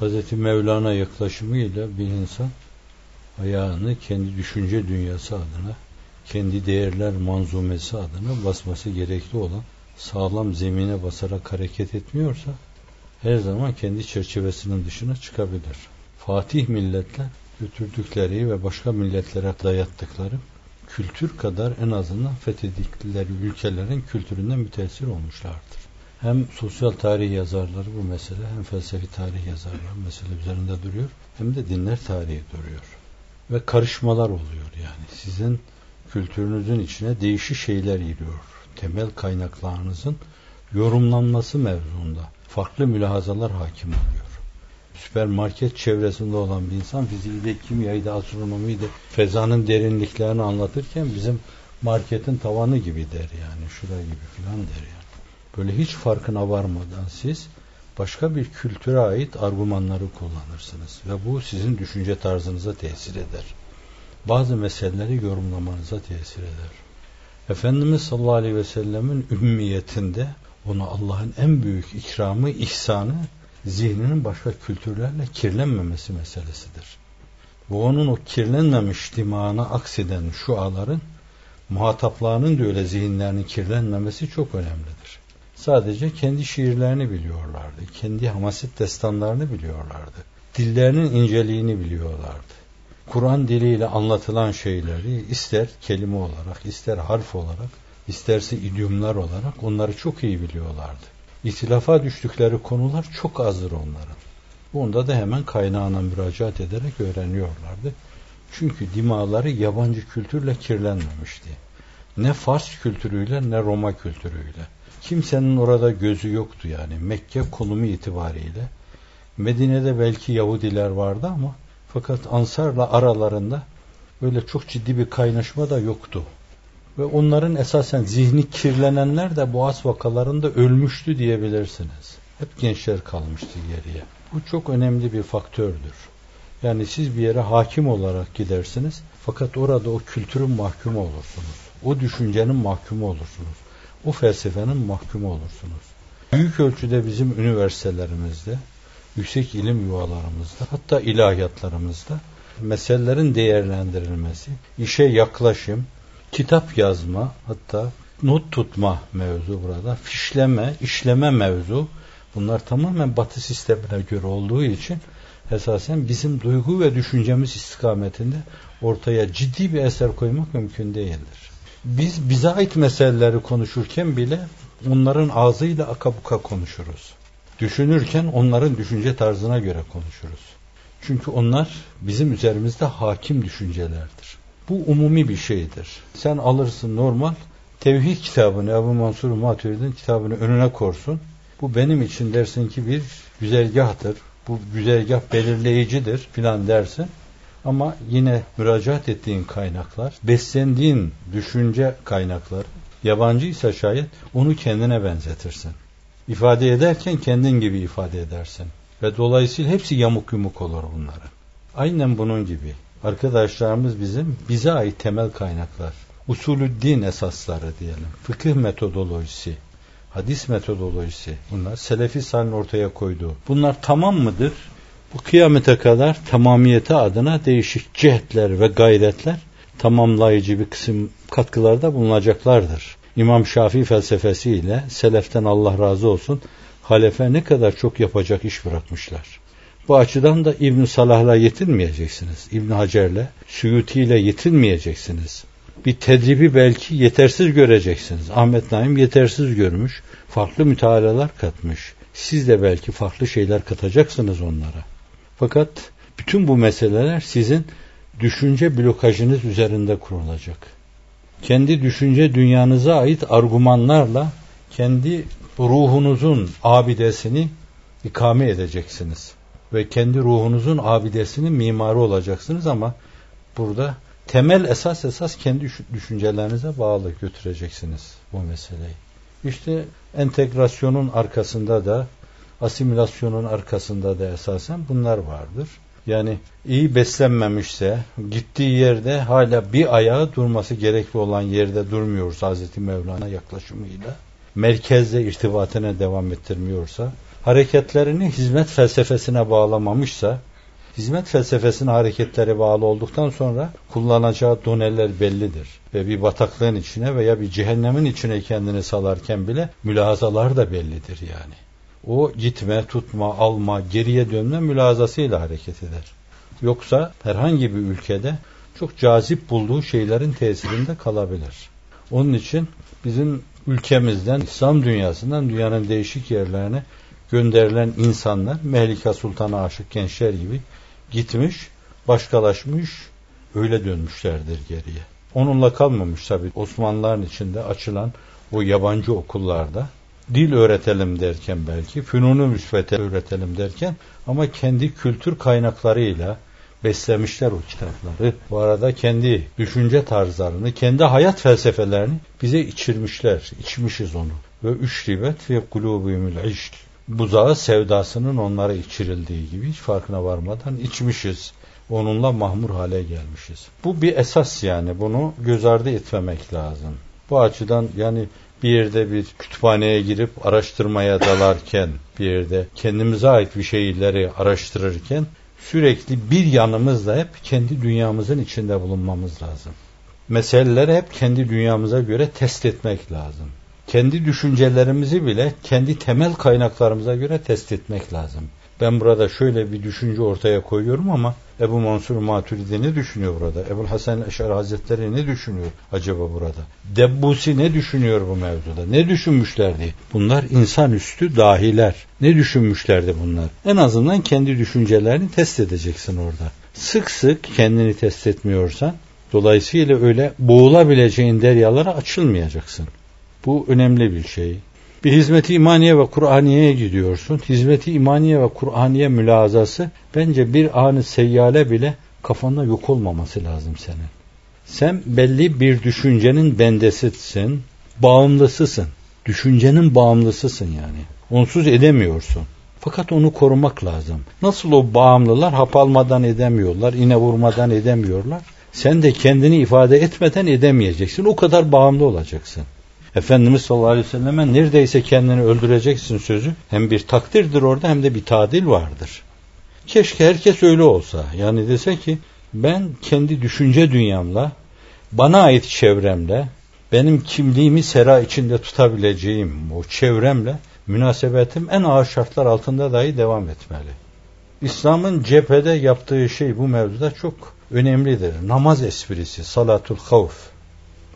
Hz. Mevlana yaklaşımıyla bir insan ayağını kendi düşünce dünyası adına, kendi değerler manzumesi adına basması gerekli olan sağlam zemine basarak hareket etmiyorsa her zaman kendi çerçevesinin dışına çıkabilir. Fatih milletler götürdükleri ve başka milletlere dayattıkları kültür kadar en azından fethedikleri ülkelerin kültüründen müteessir olmuşlardır. Hem sosyal tarih yazarları bu mesele hem felsefi tarih yazarları mesele üzerinde duruyor hem de dinler tarihi duruyor. Ve karışmalar oluyor yani. Sizin kültürünüzün içine değişik şeyler giriyor. Temel kaynaklarınızın yorumlanması mevzuunda farklı mülahazalar hakim oluyor. Süpermarket çevresinde olan bir insan fiziğiyle, kimyayı astronomiyi de fezanın derinliklerini anlatırken bizim marketin tavanı gibi der yani. Şura gibi filan der yani. Böyle hiç farkına varmadan siz başka bir kültüre ait argümanları kullanırsınız. Ve bu sizin düşünce tarzınıza tesir eder. Bazı meseleleri yorumlamanıza tesir eder. Efendimiz sallallahu aleyhi ve sellemin ümmiyetinde ona Allah'ın en büyük ikramı, ihsanı zihninin başka kültürlerle kirlenmemesi meselesidir. Bu onun o kirlenmemiş dimağına akseden şuaların muhataplarının da öyle zihinlerinin kirlenmemesi çok önemlidir. Sadece kendi şiirlerini biliyorlardı. Kendi hamaset destanlarını biliyorlardı. Dillerinin inceliğini biliyorlardı. Kur'an diliyle anlatılan şeyleri ister kelime olarak, ister harf olarak, isterse idiomlar olarak onları çok iyi biliyorlardı. İhtilafa düştükleri konular çok azdır onların. Bunda da hemen kaynağına müracaat ederek öğreniyorlardı. Çünkü dimaları yabancı kültürle kirlenmemişti. Ne Fars kültürüyle ne Roma kültürüyle. Kimsenin orada gözü yoktu yani. Mekke konumu itibariyle. Medine'de belki Yahudiler vardı ama fakat Ansar'la aralarında öyle çok ciddi bir kaynaşma da yoktu. Ve onların esasen zihni kirlenenler de Boğaz vakalarında ölmüştü diyebilirsiniz. Hep gençler kalmıştı geriye. Bu çok önemli bir faktördür. Yani siz bir yere hakim olarak gidersiniz fakat orada o kültürün mahkumu olursunuz. O düşüncenin mahkumu olursunuz o felsefenin mahkumu olursunuz. Büyük ölçüde bizim üniversitelerimizde, yüksek ilim yuvalarımızda, hatta ilahiyatlarımızda meselelerin değerlendirilmesi, işe yaklaşım, kitap yazma, hatta not tutma mevzu burada, fişleme, işleme mevzu, bunlar tamamen batı sistemine göre olduğu için esasen bizim duygu ve düşüncemiz istikametinde ortaya ciddi bir eser koymak mümkün değildir. Biz bize ait meseleleri konuşurken bile onların ağzıyla akabuka konuşuruz. Düşünürken onların düşünce tarzına göre konuşuruz. Çünkü onlar bizim üzerimizde hakim düşüncelerdir. Bu umumi bir şeydir. Sen alırsın normal tevhid kitabını Ebu Mansur Maturidi'nin kitabını önüne korsun. Bu benim için dersin ki bir güzergahtır. Bu güzergah belirleyicidir filan dersin. Ama yine müracaat ettiğin kaynaklar, beslendiğin düşünce kaynakları, yabancıysa şayet onu kendine benzetirsin. İfade ederken kendin gibi ifade edersin. Ve dolayısıyla hepsi yamuk yumuk olur bunların. Aynen bunun gibi. Arkadaşlarımız bizim bize ait temel kaynaklar. Usulü din esasları diyelim. Fıkıh metodolojisi, hadis metodolojisi. Bunlar Selefi Salih'in ortaya koyduğu. Bunlar tamam mıdır? Bu kıyamete kadar tamamiyeti adına değişik cihetler ve gayretler tamamlayıcı bir kısım katkılarda bulunacaklardır. İmam Şafii felsefesiyle seleften Allah razı olsun halefe ne kadar çok yapacak iş bırakmışlar. Bu açıdan da İbn Salah'la yetinmeyeceksiniz. İbn Hacer'le, Suyuti ile yetinmeyeceksiniz. Bir tedribi belki yetersiz göreceksiniz. Ahmet Naim yetersiz görmüş. Farklı mütealalar katmış. Siz de belki farklı şeyler katacaksınız onlara. Fakat bütün bu meseleler sizin düşünce blokajınız üzerinde kurulacak. Kendi düşünce dünyanıza ait argümanlarla kendi ruhunuzun abidesini ikame edeceksiniz. Ve kendi ruhunuzun abidesinin mimarı olacaksınız ama burada temel esas esas kendi düşüncelerinize bağlı götüreceksiniz bu meseleyi. İşte entegrasyonun arkasında da asimilasyonun arkasında da esasen bunlar vardır. Yani iyi beslenmemişse gittiği yerde hala bir ayağı durması gerekli olan yerde durmuyorsa Hazreti Mevlana yaklaşımıyla merkezde irtibatına devam ettirmiyorsa hareketlerini hizmet felsefesine bağlamamışsa, hizmet felsefesine hareketleri bağlı olduktan sonra kullanacağı doneler bellidir. Ve bir bataklığın içine veya bir cehennemin içine kendini salarken bile mülahazalar da bellidir yani. O gitme, tutma, alma, geriye dönme mülazasıyla hareket eder. Yoksa herhangi bir ülkede çok cazip bulduğu şeylerin tesirinde kalabilir. Onun için bizim ülkemizden, İslam dünyasından dünyanın değişik yerlerine gönderilen insanlar Mehlika Sultan'a aşık gençler gibi gitmiş, başkalaşmış, öyle dönmüşlerdir geriye. Onunla kalmamış tabi Osmanlıların içinde açılan o yabancı okullarda dil öğretelim derken belki, fünunu müsbete öğretelim derken ama kendi kültür kaynaklarıyla beslemişler o kitapları. Bu arada kendi düşünce tarzlarını, kendi hayat felsefelerini bize içirmişler. İçmişiz onu. Ve üç ribet ve kulubümül işk. Buzağı sevdasının onlara içirildiği gibi hiç farkına varmadan içmişiz. Onunla mahmur hale gelmişiz. Bu bir esas yani. Bunu göz ardı etmemek lazım. Bu açıdan yani bir yerde bir kütüphaneye girip araştırmaya dalarken, bir yerde kendimize ait bir şeyleri araştırırken sürekli bir yanımızda hep kendi dünyamızın içinde bulunmamız lazım. Meseleleri hep kendi dünyamıza göre test etmek lazım. Kendi düşüncelerimizi bile kendi temel kaynaklarımıza göre test etmek lazım. Ben burada şöyle bir düşünce ortaya koyuyorum ama Ebu Mansur Maturidi ne düşünüyor burada? Ebu Hasan Eşar Hazretleri ne düşünüyor acaba burada? Debbusi ne düşünüyor bu mevzuda? Ne düşünmüşlerdi? Bunlar insanüstü dahiler. Ne düşünmüşlerdi bunlar? En azından kendi düşüncelerini test edeceksin orada. Sık sık kendini test etmiyorsan dolayısıyla öyle boğulabileceğin deryalara açılmayacaksın. Bu önemli bir şey. Bir hizmeti imaniye ve Kur'aniye'ye gidiyorsun. Hizmeti imaniye ve Kur'aniye mülazası bence bir anı seyyale bile kafanda yok olmaması lazım senin. Sen belli bir düşüncenin bendesisin, bağımlısısın. Düşüncenin bağımlısısın yani. Onsuz edemiyorsun. Fakat onu korumak lazım. Nasıl o bağımlılar hap almadan edemiyorlar, iğne vurmadan edemiyorlar. Sen de kendini ifade etmeden edemeyeceksin. O kadar bağımlı olacaksın. Efendimiz sallallahu aleyhi ve selleme neredeyse kendini öldüreceksin sözü hem bir takdirdir orada hem de bir tadil vardır. Keşke herkes öyle olsa. Yani dese ki ben kendi düşünce dünyamla, bana ait çevremle, benim kimliğimi sera içinde tutabileceğim o çevremle münasebetim en ağır şartlar altında dahi devam etmeli. İslam'ın cephede yaptığı şey bu mevzuda çok önemlidir. Namaz esprisi, salatul havf.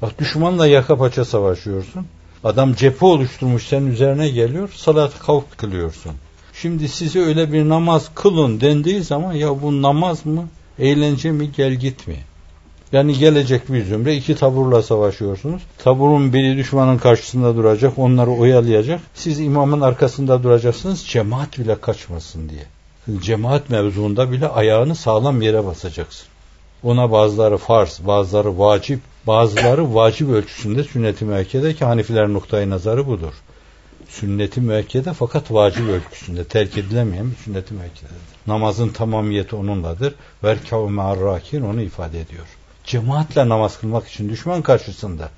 Bak düşmanla yaka paça savaşıyorsun. Adam cephe oluşturmuş senin üzerine geliyor. Salat kavk kılıyorsun. Şimdi size öyle bir namaz kılın dendiği zaman ya bu namaz mı? Eğlence mi? Gel git mi? Yani gelecek bir zümre iki taburla savaşıyorsunuz. Taburun biri düşmanın karşısında duracak, onları oyalayacak. Siz imamın arkasında duracaksınız, cemaat bile kaçmasın diye. Cemaat mevzuunda bile ayağını sağlam yere basacaksın. Ona bazıları farz, bazıları vacip, bazıları vacip ölçüsünde sünnet-i müekkede ki Hanifiler noktayı nazarı budur. Sünnet-i müekkede fakat vacip ölçüsünde terk edilemeyen bir sünnet-i müekkededir. Namazın tamamiyeti onunladır. Verkav me'arrakin onu ifade ediyor. Cemaatle namaz kılmak için düşman karşısında.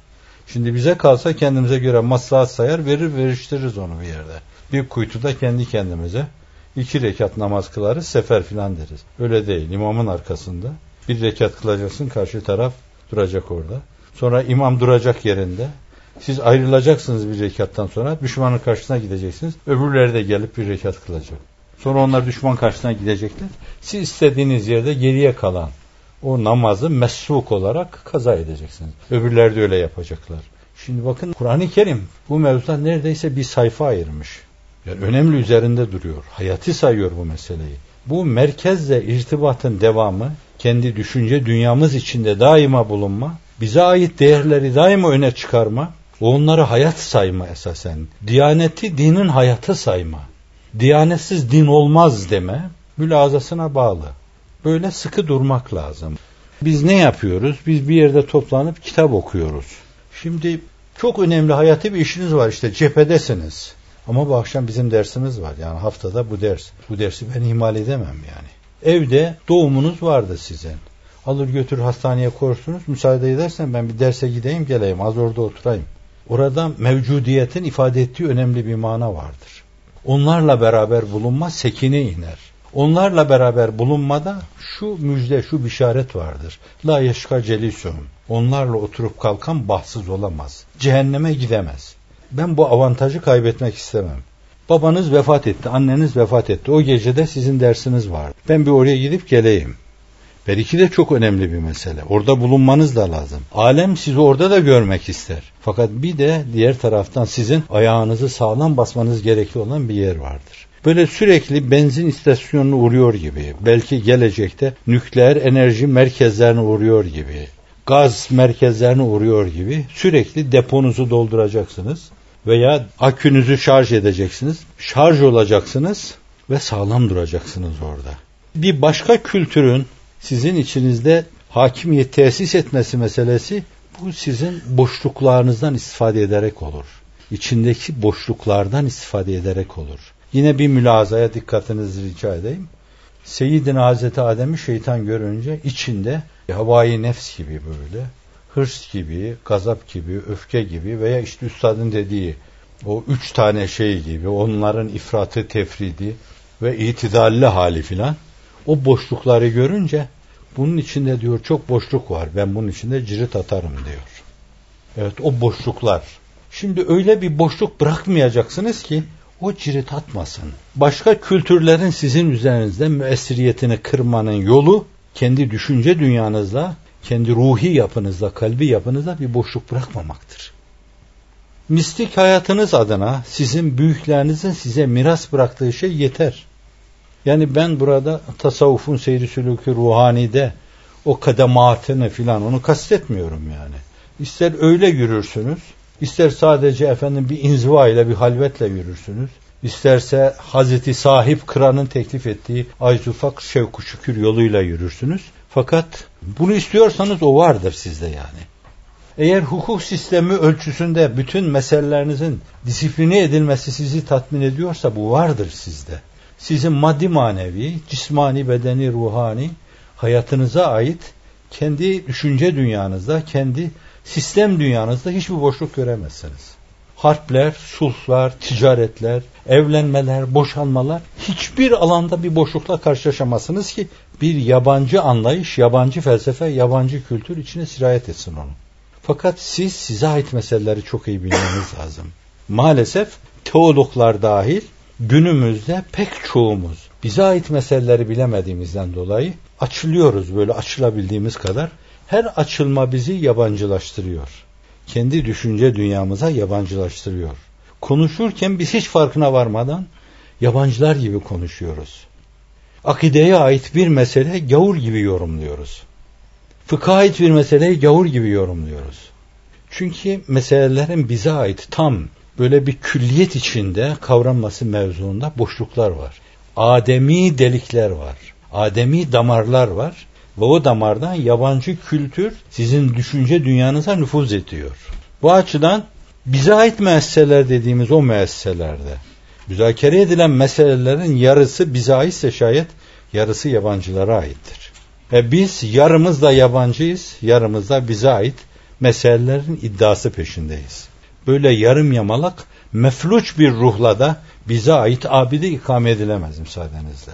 Şimdi bize kalsa kendimize göre maslahat sayar verir veriştiririz onu bir yerde. Bir kuytuda kendi kendimize iki rekat namaz kılarız sefer filan deriz. Öyle değil. İmamın arkasında bir rekat kılacaksın karşı taraf duracak orada. Sonra imam duracak yerinde. Siz ayrılacaksınız bir rekattan sonra. Düşmanın karşısına gideceksiniz. Öbürleri de gelip bir rekat kılacak. Sonra onlar düşman karşısına gidecekler. Siz istediğiniz yerde geriye kalan o namazı mesruk olarak kaza edeceksiniz. Öbürleri de öyle yapacaklar. Şimdi bakın Kur'an-ı Kerim bu mevzuda neredeyse bir sayfa ayırmış. Yani önemli üzerinde duruyor. Hayati sayıyor bu meseleyi. Bu merkezle irtibatın devamı kendi düşünce dünyamız içinde daima bulunma, bize ait değerleri daima öne çıkarma, onları hayat sayma esasen. Diyaneti dinin hayatı sayma. Diyanetsiz din olmaz deme mülazasına bağlı. Böyle sıkı durmak lazım. Biz ne yapıyoruz? Biz bir yerde toplanıp kitap okuyoruz. Şimdi çok önemli hayati bir işiniz var işte cephedesiniz. Ama bu akşam bizim dersimiz var. Yani haftada bu ders. Bu dersi ben ihmal edemem yani. Evde doğumunuz vardı sizin. Alır götür hastaneye korsunuz. Müsaade edersen ben bir derse gideyim geleyim. Az orada oturayım. Orada mevcudiyetin ifade ettiği önemli bir mana vardır. Onlarla beraber bulunma sekine iner. Onlarla beraber bulunmada şu müjde, şu bişaret vardır. La yeşka celisum. Onlarla oturup kalkan bahtsız olamaz. Cehenneme gidemez. Ben bu avantajı kaybetmek istemem. Babanız vefat etti, anneniz vefat etti. O gecede sizin dersiniz vardı. Ben bir oraya gidip geleyim. Belki de çok önemli bir mesele. Orada bulunmanız da lazım. Alem sizi orada da görmek ister. Fakat bir de diğer taraftan sizin ayağınızı sağlam basmanız gerekli olan bir yer vardır. Böyle sürekli benzin istasyonuna uğruyor gibi, belki gelecekte nükleer enerji merkezlerine uğruyor gibi, gaz merkezlerine uğruyor gibi sürekli deponuzu dolduracaksınız veya akünüzü şarj edeceksiniz. Şarj olacaksınız ve sağlam duracaksınız orada. Bir başka kültürün sizin içinizde hakimiyet tesis etmesi meselesi bu sizin boşluklarınızdan istifade ederek olur. İçindeki boşluklardan istifade ederek olur. Yine bir mülazaya dikkatinizi rica edeyim. Seyyidina Hazreti Adem'i şeytan görünce içinde havai nefs gibi böyle, hırs gibi, gazap gibi, öfke gibi veya işte üstadın dediği o üç tane şey gibi onların ifratı tefridi ve itidalli hali filan o boşlukları görünce bunun içinde diyor çok boşluk var. Ben bunun içinde cirit atarım diyor. Evet o boşluklar. Şimdi öyle bir boşluk bırakmayacaksınız ki o cirit atmasın. Başka kültürlerin sizin üzerinizde müessiriyetini kırmanın yolu kendi düşünce dünyanızla, kendi ruhi yapınızla, kalbi yapınızla bir boşluk bırakmamaktır. Mistik hayatınız adına sizin büyüklerinizin size miras bıraktığı şey yeter. Yani ben burada tasavvufun seyri sülükü ruhanide o kadematını filan onu kastetmiyorum yani. İster öyle yürürsünüz, ister sadece efendim bir inziva ile bir halvetle yürürsünüz. İsterse Hazreti Sahip Kıran'ın teklif ettiği Ayzufak Şevku Şükür yoluyla yürürsünüz. Fakat bunu istiyorsanız o vardır sizde yani. Eğer hukuk sistemi ölçüsünde bütün meselelerinizin disipline edilmesi sizi tatmin ediyorsa bu vardır sizde sizin maddi manevi, cismani, bedeni, ruhani hayatınıza ait kendi düşünce dünyanızda, kendi sistem dünyanızda hiçbir boşluk göremezsiniz. Harpler, sulhlar, ticaretler, evlenmeler, boşanmalar hiçbir alanda bir boşlukla karşılaşamazsınız ki bir yabancı anlayış, yabancı felsefe, yabancı kültür içine sirayet etsin onu. Fakat siz size ait meseleleri çok iyi bilmeniz lazım. Maalesef teologlar dahil günümüzde pek çoğumuz bize ait meseleleri bilemediğimizden dolayı açılıyoruz böyle açılabildiğimiz kadar. Her açılma bizi yabancılaştırıyor. Kendi düşünce dünyamıza yabancılaştırıyor. Konuşurken biz hiç farkına varmadan yabancılar gibi konuşuyoruz. Akideye ait bir mesele gavur gibi yorumluyoruz. Fıkha ait bir meseleyi gavur gibi yorumluyoruz. Çünkü meselelerin bize ait tam böyle bir külliyet içinde kavranması mevzuunda boşluklar var. Ademi delikler var. Ademi damarlar var. O damardan yabancı kültür sizin düşünce dünyanıza nüfuz ediyor. Bu açıdan bize ait müesseseler dediğimiz o müesseselerde müzakere edilen meselelerin yarısı bize aitse şayet yarısı yabancılara aittir. E biz yarımız da yabancıyız, yarımız da bize ait meselelerin iddiası peşindeyiz böyle yarım yamalak mefluç bir ruhla da bize ait abide ikame edilemez müsaadenizle.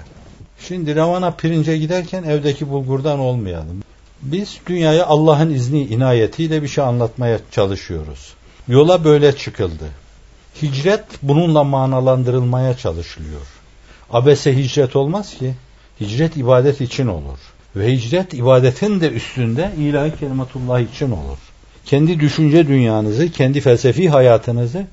Şimdi Ravana pirince giderken evdeki bulgurdan olmayalım. Biz dünyaya Allah'ın izni inayetiyle bir şey anlatmaya çalışıyoruz. Yola böyle çıkıldı. Hicret bununla manalandırılmaya çalışılıyor. Abese hicret olmaz ki. Hicret ibadet için olur. Ve hicret ibadetin de üstünde ilahi kelimetullah için olur kendi düşünce dünyanızı, kendi felsefi hayatınızı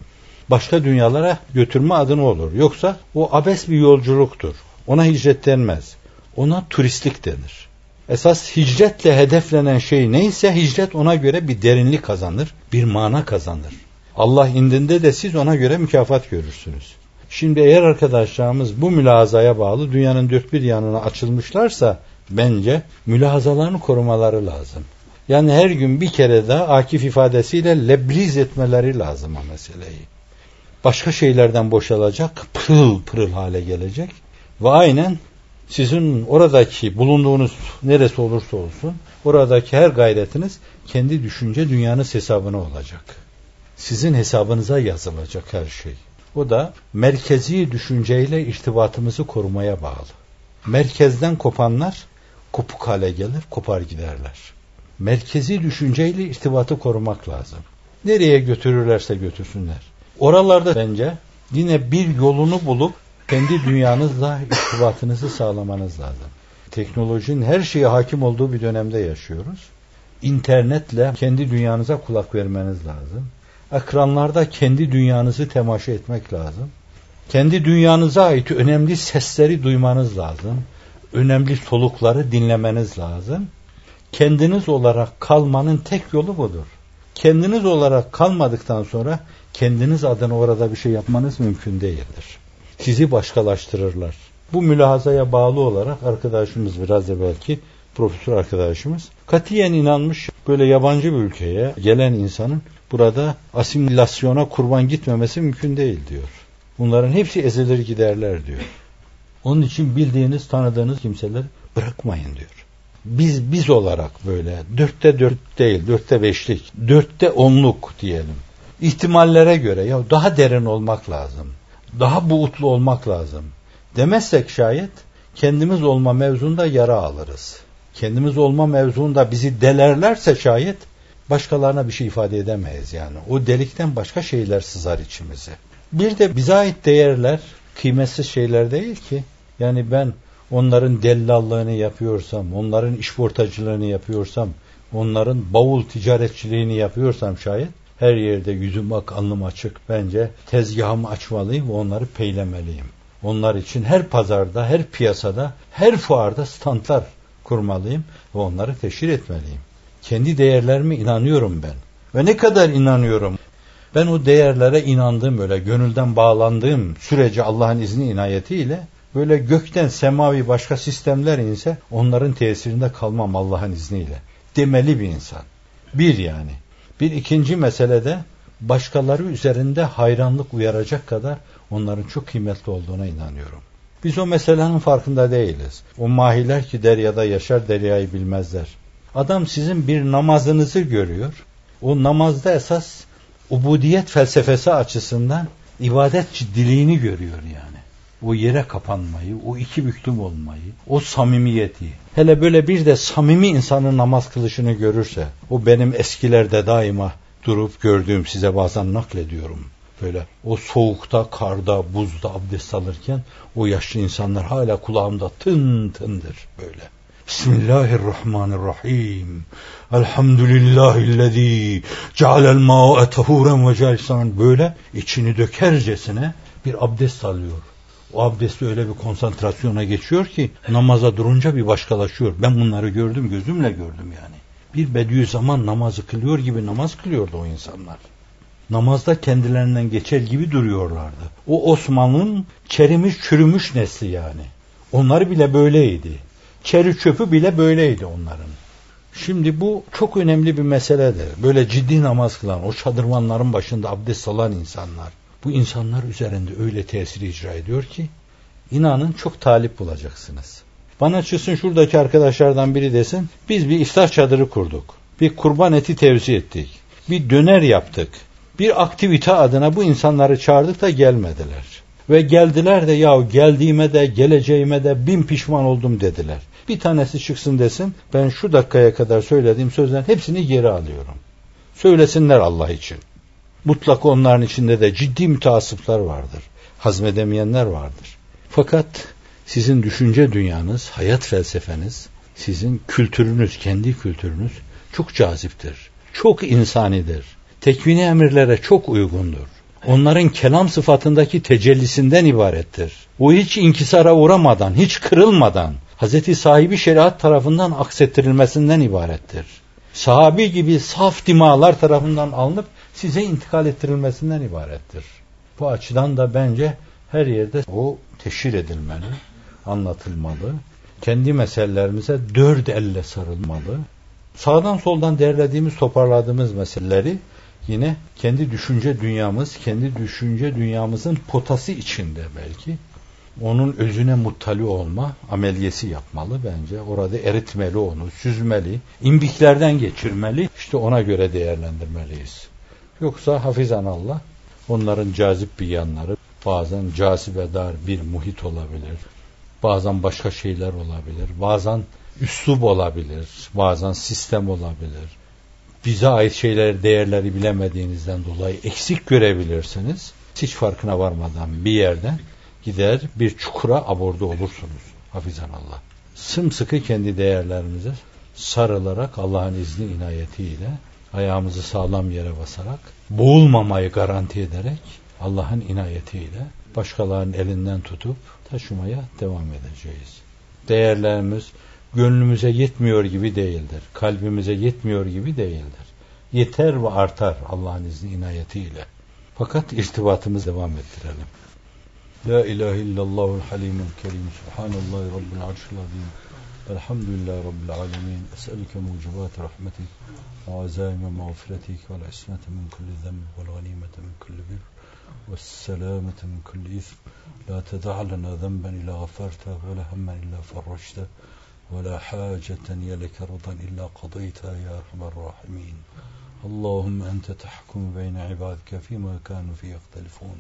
başka dünyalara götürme adına olur. Yoksa o abes bir yolculuktur. Ona hicret denmez. Ona turistlik denir. Esas hicretle hedeflenen şey neyse hicret ona göre bir derinlik kazanır, bir mana kazanır. Allah indinde de siz ona göre mükafat görürsünüz. Şimdi eğer arkadaşlarımız bu mülazaya bağlı dünyanın dört bir yanına açılmışlarsa bence mülazalarını korumaları lazım. Yani her gün bir kere daha Akif ifadesiyle lebriz etmeleri lazım o meseleyi. Başka şeylerden boşalacak, pırıl pırıl hale gelecek ve aynen sizin oradaki bulunduğunuz neresi olursa olsun oradaki her gayretiniz kendi düşünce dünyanız hesabına olacak. Sizin hesabınıza yazılacak her şey. O da merkezi düşünceyle irtibatımızı korumaya bağlı. Merkezden kopanlar kopuk hale gelir, kopar giderler. Merkezi düşünceyle irtibatı korumak lazım. Nereye götürürlerse götürsünler. Oralarda bence yine bir yolunu bulup kendi dünyanızla irtibatınızı sağlamanız lazım. Teknolojinin her şeye hakim olduğu bir dönemde yaşıyoruz. İnternetle kendi dünyanıza kulak vermeniz lazım. Ekranlarda kendi dünyanızı temaşa etmek lazım. Kendi dünyanıza ait önemli sesleri duymanız lazım. Önemli solukları dinlemeniz lazım. Kendiniz olarak kalmanın tek yolu budur. Kendiniz olarak kalmadıktan sonra kendiniz adına orada bir şey yapmanız mümkün değildir. Sizi başkalaştırırlar. Bu mülahazaya bağlı olarak arkadaşımız biraz da belki profesör arkadaşımız katiyen inanmış böyle yabancı bir ülkeye gelen insanın burada asimilasyona kurban gitmemesi mümkün değil diyor. Bunların hepsi ezilir giderler diyor. Onun için bildiğiniz, tanıdığınız kimseler bırakmayın diyor. Biz biz olarak böyle dörtte dört değil, dörtte beşlik, dörtte onluk diyelim. İhtimallere göre ya daha derin olmak lazım. Daha buğutlu olmak lazım. Demezsek şayet kendimiz olma mevzunda yara alırız. Kendimiz olma mevzunda bizi delerlerse şayet başkalarına bir şey ifade edemeyiz yani. O delikten başka şeyler sızar içimize. Bir de bize ait değerler kıymetsiz şeyler değil ki. Yani ben onların dellallığını yapıyorsam, onların işportacılığını yapıyorsam, onların bavul ticaretçiliğini yapıyorsam şayet her yerde yüzüm ak, alnım açık. Bence tezgahımı açmalıyım ve onları peylemeliyim. Onlar için her pazarda, her piyasada, her fuarda standlar kurmalıyım ve onları teşhir etmeliyim. Kendi değerlerime inanıyorum ben. Ve ne kadar inanıyorum. Ben o değerlere inandığım öyle gönülden bağlandığım sürece Allah'ın izni inayetiyle böyle gökten semavi başka sistemler inse onların tesirinde kalmam Allah'ın izniyle. Demeli bir insan. Bir yani. Bir ikinci meselede başkaları üzerinde hayranlık uyaracak kadar onların çok kıymetli olduğuna inanıyorum. Biz o meselenin farkında değiliz. O mahiler ki deryada yaşar deryayı bilmezler. Adam sizin bir namazınızı görüyor. O namazda esas ubudiyet felsefesi açısından ibadet ciddiliğini görüyor yani. O yere kapanmayı, o iki büklüm olmayı, o samimiyeti. Hele böyle bir de samimi insanın namaz kılışını görürse, o benim eskilerde daima durup gördüğüm size bazen naklediyorum. Böyle o soğukta, karda, buzda abdest alırken o yaşlı insanlar hala kulağımda tın tındır böyle. Bismillahirrahmanirrahim. Elhamdülillahillezî cealel mâ'e tehûren ve. Böyle içini dökercesine bir abdest alıyor. O abdesti öyle bir konsantrasyona geçiyor ki namaza durunca bir başkalaşıyor. Ben bunları gördüm, gözümle gördüm yani. Bir Bediüzzaman namazı kılıyor gibi namaz kılıyordu o insanlar. Namazda kendilerinden geçer gibi duruyorlardı. O Osman'ın çerimiş çürümüş nesli yani. Onlar bile böyleydi. Çeri çöpü bile böyleydi onların. Şimdi bu çok önemli bir meseledir. Böyle ciddi namaz kılan, o çadırvanların başında abdest alan insanlar. Bu insanlar üzerinde öyle tesir icra ediyor ki inanın çok talip bulacaksınız. Bana çıksın şuradaki arkadaşlardan biri desin biz bir iftar çadırı kurduk. Bir kurban eti tevzi ettik. Bir döner yaptık. Bir aktivite adına bu insanları çağırdık da gelmediler. Ve geldiler de ya geldiğime de geleceğime de bin pişman oldum dediler. Bir tanesi çıksın desin ben şu dakikaya kadar söylediğim sözlerin hepsini geri alıyorum. Söylesinler Allah için. Mutlaka onların içinde de ciddi müteasıflar vardır. Hazmedemeyenler vardır. Fakat sizin düşünce dünyanız, hayat felsefeniz, sizin kültürünüz, kendi kültürünüz çok caziptir. Çok insanidir. Tekvini emirlere çok uygundur. Onların kelam sıfatındaki tecellisinden ibarettir. O hiç inkisara uğramadan, hiç kırılmadan, Hazreti sahibi şeriat tarafından aksettirilmesinden ibarettir. Sahabi gibi saf dimalar tarafından alınıp size intikal ettirilmesinden ibarettir. Bu açıdan da bence her yerde o teşhir edilmeli, anlatılmalı. Kendi meselelerimize dört elle sarılmalı. Sağdan soldan derlediğimiz, toparladığımız meseleleri yine kendi düşünce dünyamız, kendi düşünce dünyamızın potası içinde belki onun özüne muttali olma ameliyesi yapmalı bence. Orada eritmeli onu, süzmeli, imbiklerden geçirmeli. İşte ona göre değerlendirmeliyiz. Yoksa hafizan Allah onların cazip bir yanları, Bazen cazibedar bir muhit olabilir. Bazen başka şeyler olabilir. Bazen üslup olabilir. Bazen sistem olabilir. Bize ait şeyleri, değerleri bilemediğinizden dolayı eksik görebilirsiniz. Hiç farkına varmadan bir yerden gider bir çukura abordu olursunuz. Hafizan Allah. Sımsıkı kendi değerlerimize sarılarak Allah'ın izni inayetiyle ayağımızı sağlam yere basarak boğulmamayı garanti ederek Allah'ın inayetiyle başkalarının elinden tutup taşımaya devam edeceğiz. Değerlerimiz gönlümüze yetmiyor gibi değildir. Kalbimize yetmiyor gibi değildir. Yeter ve artar Allah'ın izni inayetiyle. Fakat irtibatımızı devam ettirelim. La ilahe illallahul halimul kerim. Subhanallahi rabbil arşil azim. الحمد لله رب العالمين أسألك موجبات رحمتك وعزائم مغفرتك والعصمة من كل ذنب والغنيمة من كل بر والسلامة من كل إثم. لا تدع لنا ذنبا إلا غفرته ولا هما إلا فرجته ولا حاجة يا لك رضا إلا قضيتها يا أرحم الراحمين. اللهم أنت تحكم بين عبادك فيما كانوا فيه يختلفون.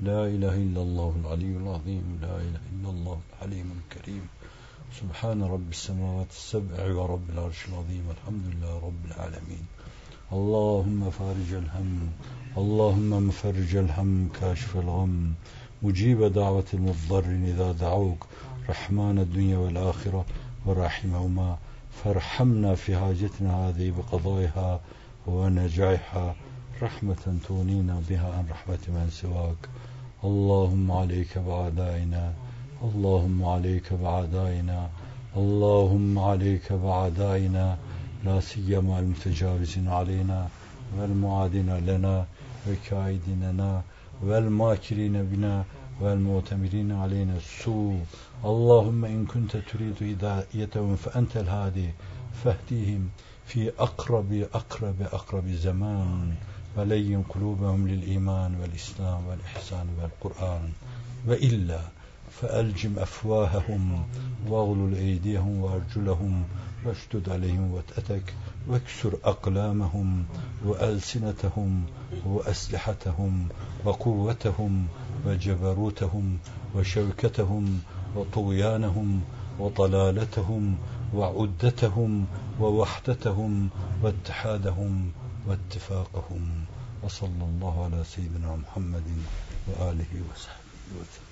لا إله إلا الله العلي العظيم لا إله إلا الله الحليم الكريم. سبحان رب السماوات السبع ورب العرش العظيم الحمد لله رب العالمين. اللهم فارج الهم اللهم مفرج الهم كاشف الغم. مجيب دعوة المضطر إذا دعوك. رحمن الدنيا والآخرة ورحمهما. فارحمنا في حاجتنا هذه بقضائها ونجعها رحمة تغنينا بها عن رحمة من سواك. اللهم عليك بعدائنا اللهم عليك بعدائنا اللهم عليك بعدائنا لا سيما المتجاوزين علينا والمعادين لنا والكائدين لنا والماكرين بنا والمؤتمرين علينا السوء. اللهم إن كنت تريد هدايتهم فأنت الهادي فاهديهم في أقرب أقرب أقرب زمان ولين قلوبهم للإيمان والإسلام والإحسان والقرآن. وإلا فألجم أفواههم واغلل أيديهم وأرجلهم واشدد عليهم وتأتك واكسر أقلامهم وألسنتهم وأسلحتهم وقوتهم وجبروتهم وشوكتهم وطغيانهم وضلالتهم وعدتهم ووحدتهم واتحادهم واتفاقهم وصلى الله على سيدنا محمد وآله وصحبه وسلم.